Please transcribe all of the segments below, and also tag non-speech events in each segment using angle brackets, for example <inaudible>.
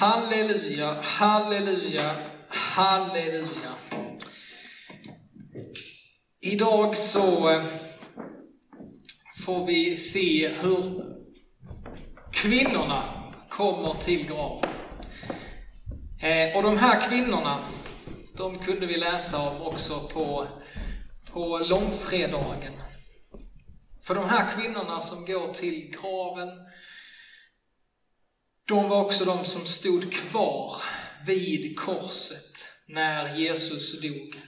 Halleluja, halleluja, halleluja. Idag så eh, får vi se hur kvinnorna kommer till graven. Eh, och de här kvinnorna, de kunde vi läsa om också på, på långfredagen. För de här kvinnorna som går till graven, de var också de som stod kvar vid korset när Jesus dog.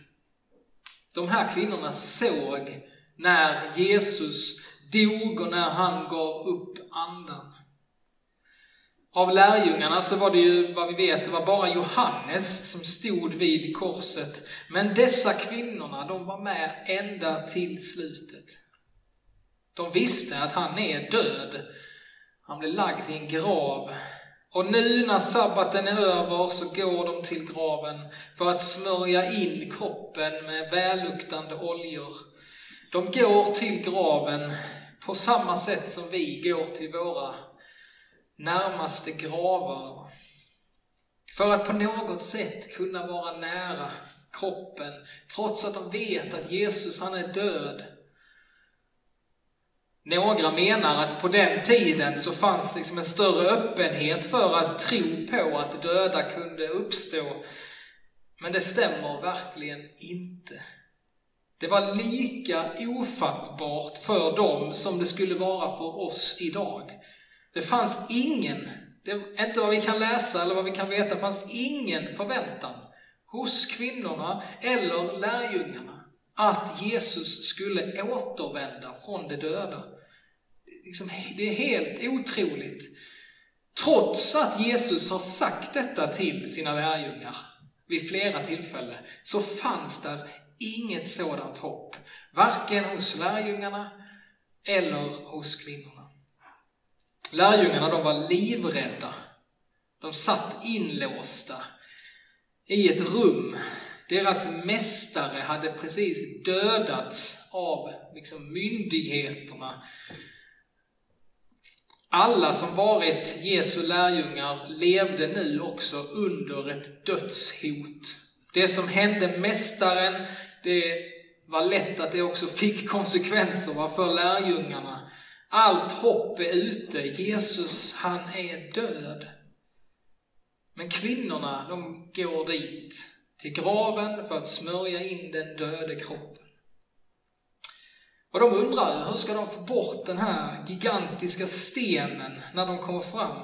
De här kvinnorna såg när Jesus dog och när han gav upp andan. Av lärjungarna så var det ju, vad vi vet, det var bara Johannes som stod vid korset. Men dessa kvinnorna, de var med ända till slutet. De visste att han är död. Han blev lagd i en grav. Och nu när sabbaten är över så går de till graven för att smörja in kroppen med välluktande oljor. De går till graven på samma sätt som vi går till våra närmaste gravar. För att på något sätt kunna vara nära kroppen, trots att de vet att Jesus han är död. Några menar att på den tiden så fanns det liksom en större öppenhet för att tro på att döda kunde uppstå. Men det stämmer verkligen inte. Det var lika ofattbart för dem som det skulle vara för oss idag. Det fanns ingen, det är inte vad vi kan läsa eller vad vi kan veta, det fanns ingen förväntan hos kvinnorna eller lärjungarna att Jesus skulle återvända från de döda. Liksom, det är helt otroligt. Trots att Jesus har sagt detta till sina lärjungar vid flera tillfällen, så fanns där inget sådant hopp. Varken hos lärjungarna eller hos kvinnorna. Lärjungarna de var livrädda. De satt inlåsta i ett rum. Deras mästare hade precis dödats av liksom, myndigheterna. Alla som varit Jesu lärjungar levde nu också under ett dödshot. Det som hände mästaren, det var lätt att det också fick <laughs> konsekvenser för lärjungarna. Allt hopp är ute. Jesus, han är död. Men kvinnorna, de går dit, till graven för att smörja in den döde kroppen. Och de undrar hur ska de få bort den här gigantiska stenen när de kommer fram?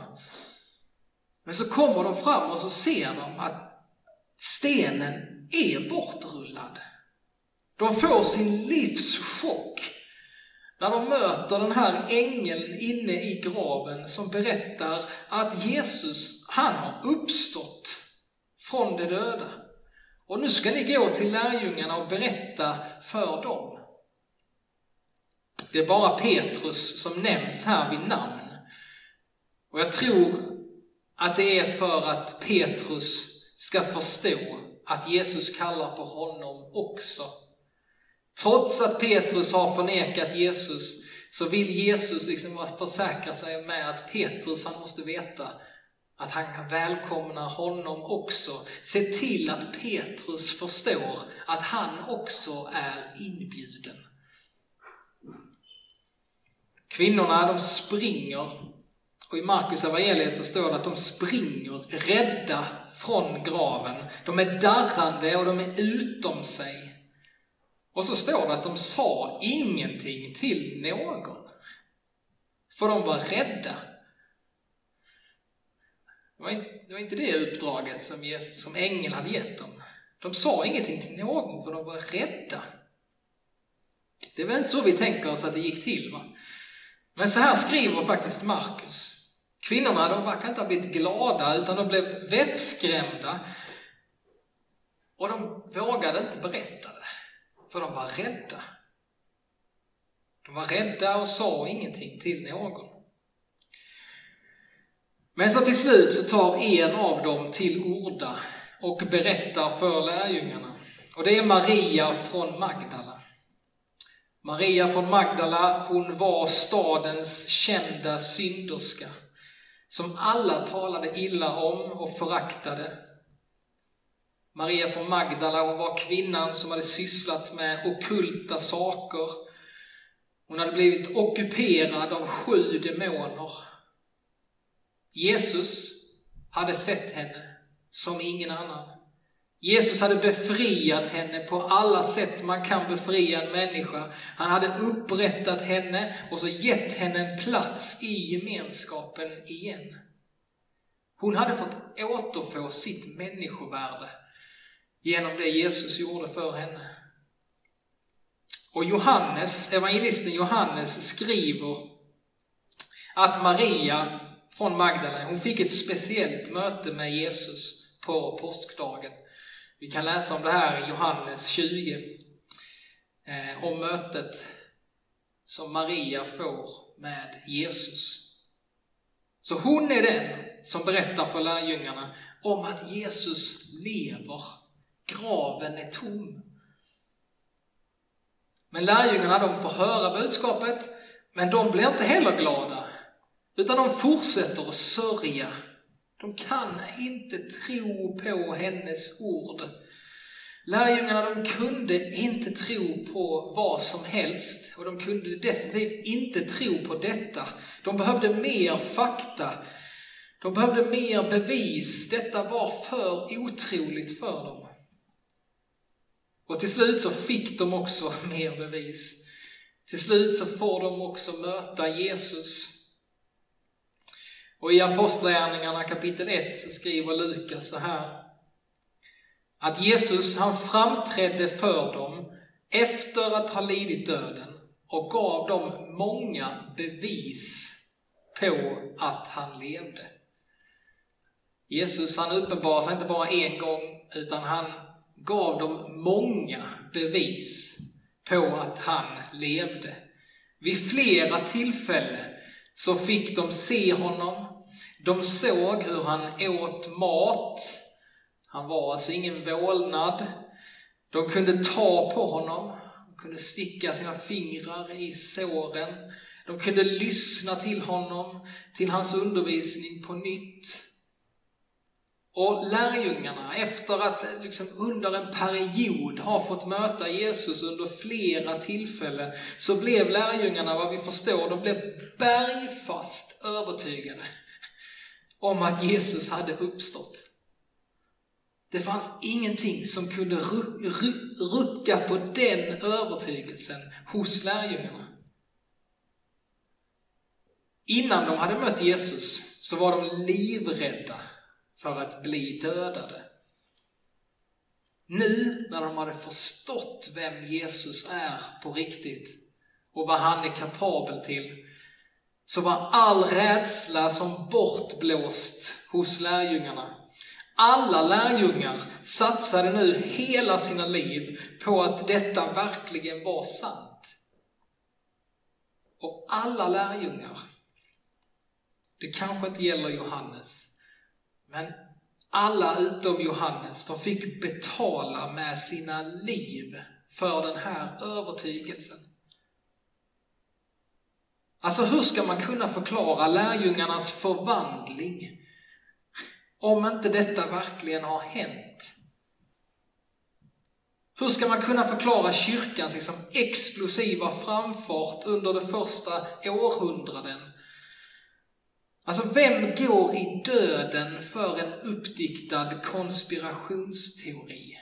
Men så kommer de fram och så ser de att stenen är bortrullad. De får sin livschock när de möter den här ängeln inne i graven som berättar att Jesus, han har uppstått från de döda. Och nu ska ni gå till lärjungarna och berätta för dem. Det är bara Petrus som nämns här vid namn. Och jag tror att det är för att Petrus ska förstå att Jesus kallar på honom också Trots att Petrus har förnekat Jesus så vill Jesus liksom försäkra sig med att Petrus han måste veta att han välkomnar honom också. Se till att Petrus förstår att han också är inbjuden. Kvinnorna de springer och i Markus evangeliet så står det att de springer rädda från graven. De är darrande och de är utom sig. Och så står det att de sa ingenting till någon. För de var rädda. Det var inte det, var inte det uppdraget som, Jesus, som ängeln hade gett dem. De sa ingenting till någon för de var rädda. Det är väl inte så vi tänker oss att det gick till. Va? Men så här skriver faktiskt Markus. Kvinnorna de verkar inte ha blivit glada utan de blev vettskrämda. Och de vågade inte berätta det. För de var rädda. De var rädda och sa ingenting till någon. Men så till slut så tar en av dem till orda och berättar för lärjungarna. Och det är Maria från Magdala. Maria från Magdala, hon var stadens kända synderska som alla talade illa om och föraktade. Maria från Magdala, hon var kvinnan som hade sysslat med okulta saker. Hon hade blivit ockuperad av sju demoner. Jesus hade sett henne som ingen annan. Jesus hade befriat henne på alla sätt man kan befria en människa. Han hade upprättat henne och så gett henne en plats i gemenskapen igen. Hon hade fått återfå sitt människovärde genom det Jesus gjorde för henne. Och Johannes, evangelisten Johannes skriver att Maria från Magdala, hon fick ett speciellt möte med Jesus på påskdagen. Vi kan läsa om det här i Johannes 20, eh, om mötet som Maria får med Jesus. Så hon är den som berättar för lärjungarna om att Jesus lever. Graven är tom. Men lärjungarna de får höra budskapet, men de blir inte heller glada. Utan de fortsätter att sörja de kan inte tro på hennes ord. Lärjungarna de kunde inte tro på vad som helst och de kunde definitivt inte tro på detta. De behövde mer fakta. De behövde mer bevis. Detta var för otroligt för dem. Och till slut så fick de också <laughs> mer bevis. Till slut så får de också möta Jesus och i Apostlagärningarna kapitel 1 så skriver Lukas så här. Att Jesus han framträdde för dem efter att ha lidit döden och gav dem många bevis på att han levde. Jesus han uppenbarade sig inte bara en gång utan han gav dem många bevis på att han levde. Vid flera tillfällen så fick de se honom. De såg hur han åt mat. Han var alltså ingen vålnad. De kunde ta på honom. De kunde sticka sina fingrar i såren. De kunde lyssna till honom, till hans undervisning på nytt. Och lärjungarna, efter att liksom under en period ha fått möta Jesus under flera tillfällen, så blev lärjungarna, vad vi förstår, de blev bergfast övertygade om att Jesus hade uppstått. Det fanns ingenting som kunde rucka på den övertygelsen hos lärjungarna. Innan de hade mött Jesus så var de livrädda för att bli dödade. Nu när de hade förstått vem Jesus är på riktigt och vad han är kapabel till, så var all rädsla som bortblåst hos lärjungarna. Alla lärjungar satsade nu hela sina liv på att detta verkligen var sant. Och alla lärjungar, det kanske inte gäller Johannes, men alla utom Johannes, de fick betala med sina liv för den här övertygelsen. Alltså hur ska man kunna förklara lärjungarnas förvandling om inte detta verkligen har hänt? Hur ska man kunna förklara kyrkans liksom explosiva framfart under de första århundraden Alltså, vem går i döden för en uppdiktad konspirationsteori?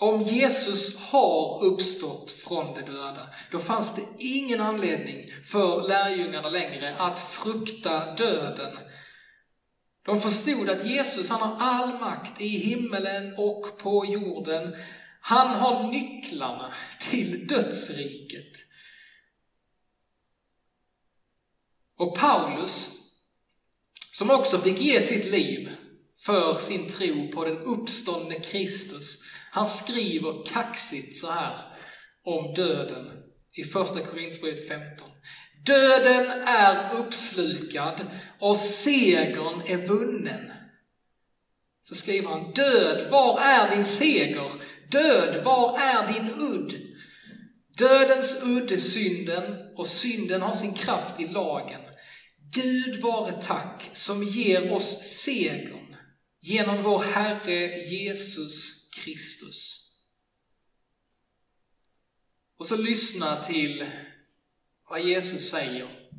Om Jesus har uppstått från de döda, då fanns det ingen anledning för lärjungarna längre att frukta döden. De förstod att Jesus, han har all makt i himmelen och på jorden. Han har nycklarna till dödsriket. Och Paulus, som också fick ge sitt liv för sin tro på den uppståndne Kristus, han skriver kaxigt så här om döden i första Korinthierbrevet 15. Döden är uppslukad och segern är vunnen. Så skriver han, död, var är din seger? Död, var är din udd? Dödens udd är synden och synden har sin kraft i lagen. Gud vare tack som ger oss segern genom vår Herre Jesus Kristus. Och så lyssna till vad Jesus säger.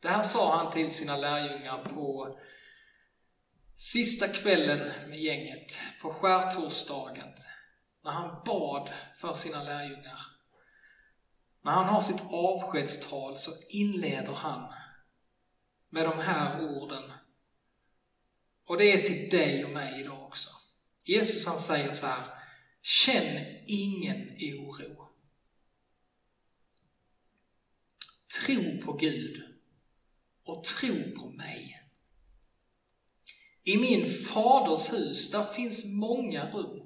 Det här sa han till sina lärjungar på sista kvällen med gänget, på skärtorsdagen, när han bad för sina lärjungar. När han har sitt avskedstal så inleder han med de här orden. Och det är till dig och mig idag också. Jesus han säger så här, känn ingen oro. Tro på Gud och tro på mig. I min faders hus, där finns många rum.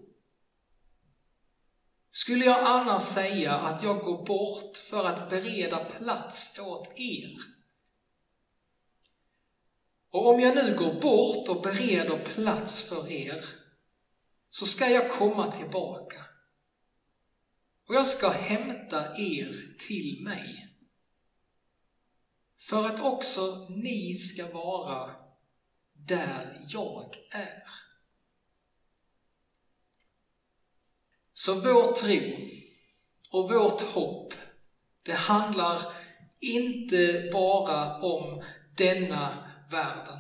Skulle jag annars säga att jag går bort för att bereda plats åt er? Och om jag nu går bort och bereder plats för er, så ska jag komma tillbaka. Och jag ska hämta er till mig. För att också ni ska vara där jag är. Så vår tro och vårt hopp, det handlar inte bara om denna världen.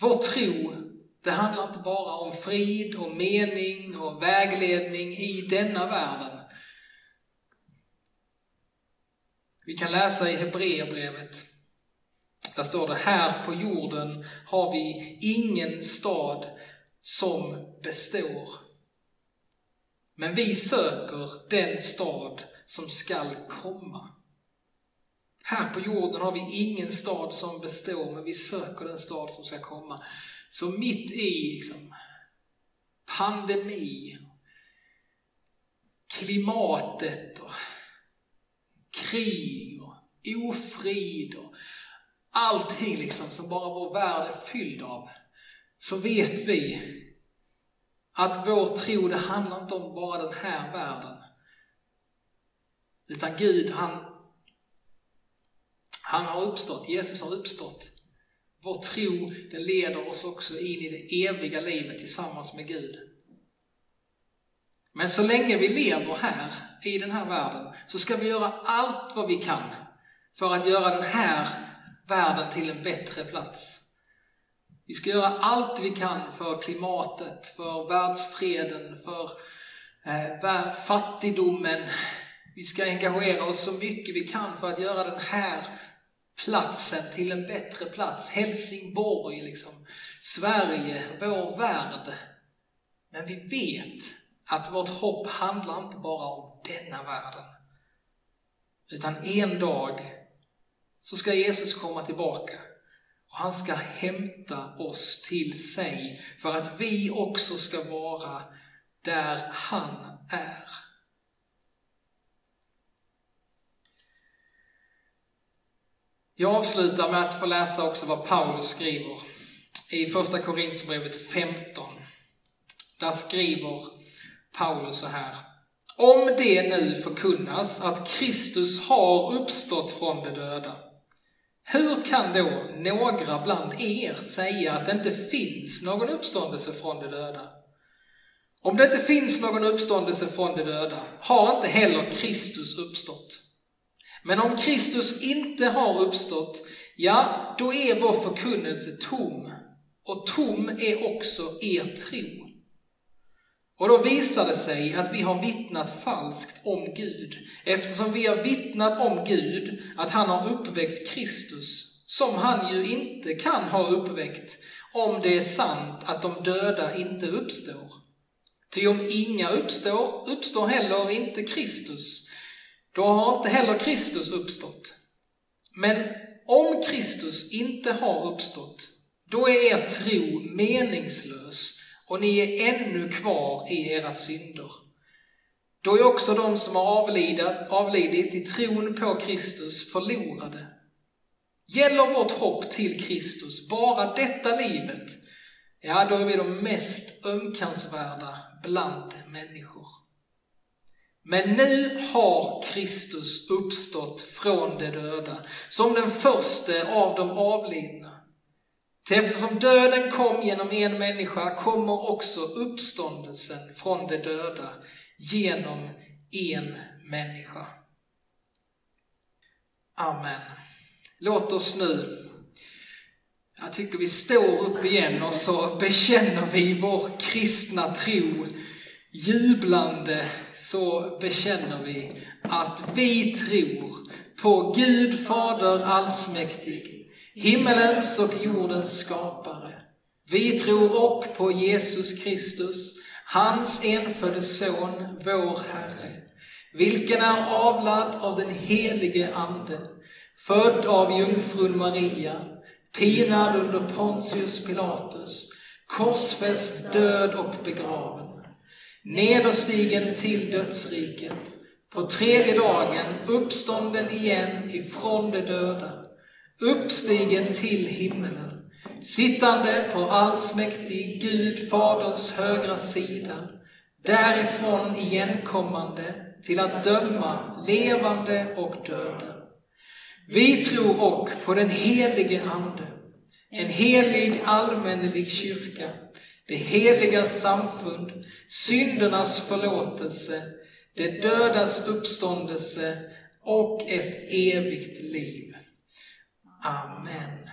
Vår tro, det handlar inte bara om frid och mening och vägledning i denna världen. Vi kan läsa i Hebreerbrevet. Där står det, här på jorden har vi ingen stad som består. Men vi söker den stad som skall komma. Här på jorden har vi ingen stad som består, men vi söker den stad som ska komma. Så mitt i liksom, pandemi, klimatet och krig och ofrid och allting liksom som bara vår värld är fylld av, så vet vi att vår tro, det handlar inte om bara den här världen. Utan Gud, han, han har uppstått, Jesus har uppstått. Vår tro, den leder oss också in i det eviga livet tillsammans med Gud. Men så länge vi lever här, i den här världen, så ska vi göra allt vad vi kan för att göra den här världen till en bättre plats. Vi ska göra allt vi kan för klimatet, för världsfreden, för eh, fattigdomen. Vi ska engagera oss så mycket vi kan för att göra den här platsen till en bättre plats. Helsingborg, liksom. Sverige, vår värld. Men vi vet att vårt hopp handlar inte bara om denna världen. Utan en dag så ska Jesus komma tillbaka och han ska hämta oss till sig för att vi också ska vara där han är. Jag avslutar med att få läsa också vad Paulus skriver i Första Korinthierbrevet 15. Där skriver Paulus så här. Om det nu förkunnas att Kristus har uppstått från de döda, hur kan då några bland er säga att det inte finns någon uppståndelse från de döda? Om det inte finns någon uppståndelse från de döda har inte heller Kristus uppstått. Men om Kristus inte har uppstått, ja, då är vår förkunnelse tom, och tom är också er tro. Och då visar det sig att vi har vittnat falskt om Gud, eftersom vi har vittnat om Gud att han har uppväckt Kristus, som han ju inte kan ha uppväckt om det är sant att de döda inte uppstår. Ty om inga uppstår, uppstår heller inte Kristus. Då har inte heller Kristus uppstått. Men om Kristus inte har uppstått, då är er tro meningslös och ni är ännu kvar i era synder. Då är också de som har avlidat, avlidit i tron på Kristus förlorade. Gäller vårt hopp till Kristus bara detta livet, ja, då är vi de mest ömkansvärda bland människor. Men nu har Kristus uppstått från de döda, som den första av de avlidna. Till eftersom döden kom genom en människa kommer också uppståndelsen från de döda genom en människa. Amen. Låt oss nu, jag tycker vi står upp igen och så bekänner vi vår kristna tro jublande så bekänner vi att vi tror på Gud Fader allsmäktig, himmelens och jordens skapare. Vi tror och på Jesus Kristus, hans enfödde Son, vår Herre, vilken är avlad av den helige Ande, född av jungfrun Maria, pinad under Pontius Pilatus, korsfäst, död och begraven nederstigen till dödsriket, på tredje dagen uppstånden igen ifrån de döda, uppstigen till himmelen, sittande på allsmäktig Gud Faderns högra sida, därifrån igenkommande till att döma levande och döda. Vi tror och på den helige Ande, en helig allmännelig kyrka, det heliga samfund, syndernas förlåtelse, det dödas uppståndelse och ett evigt liv. Amen.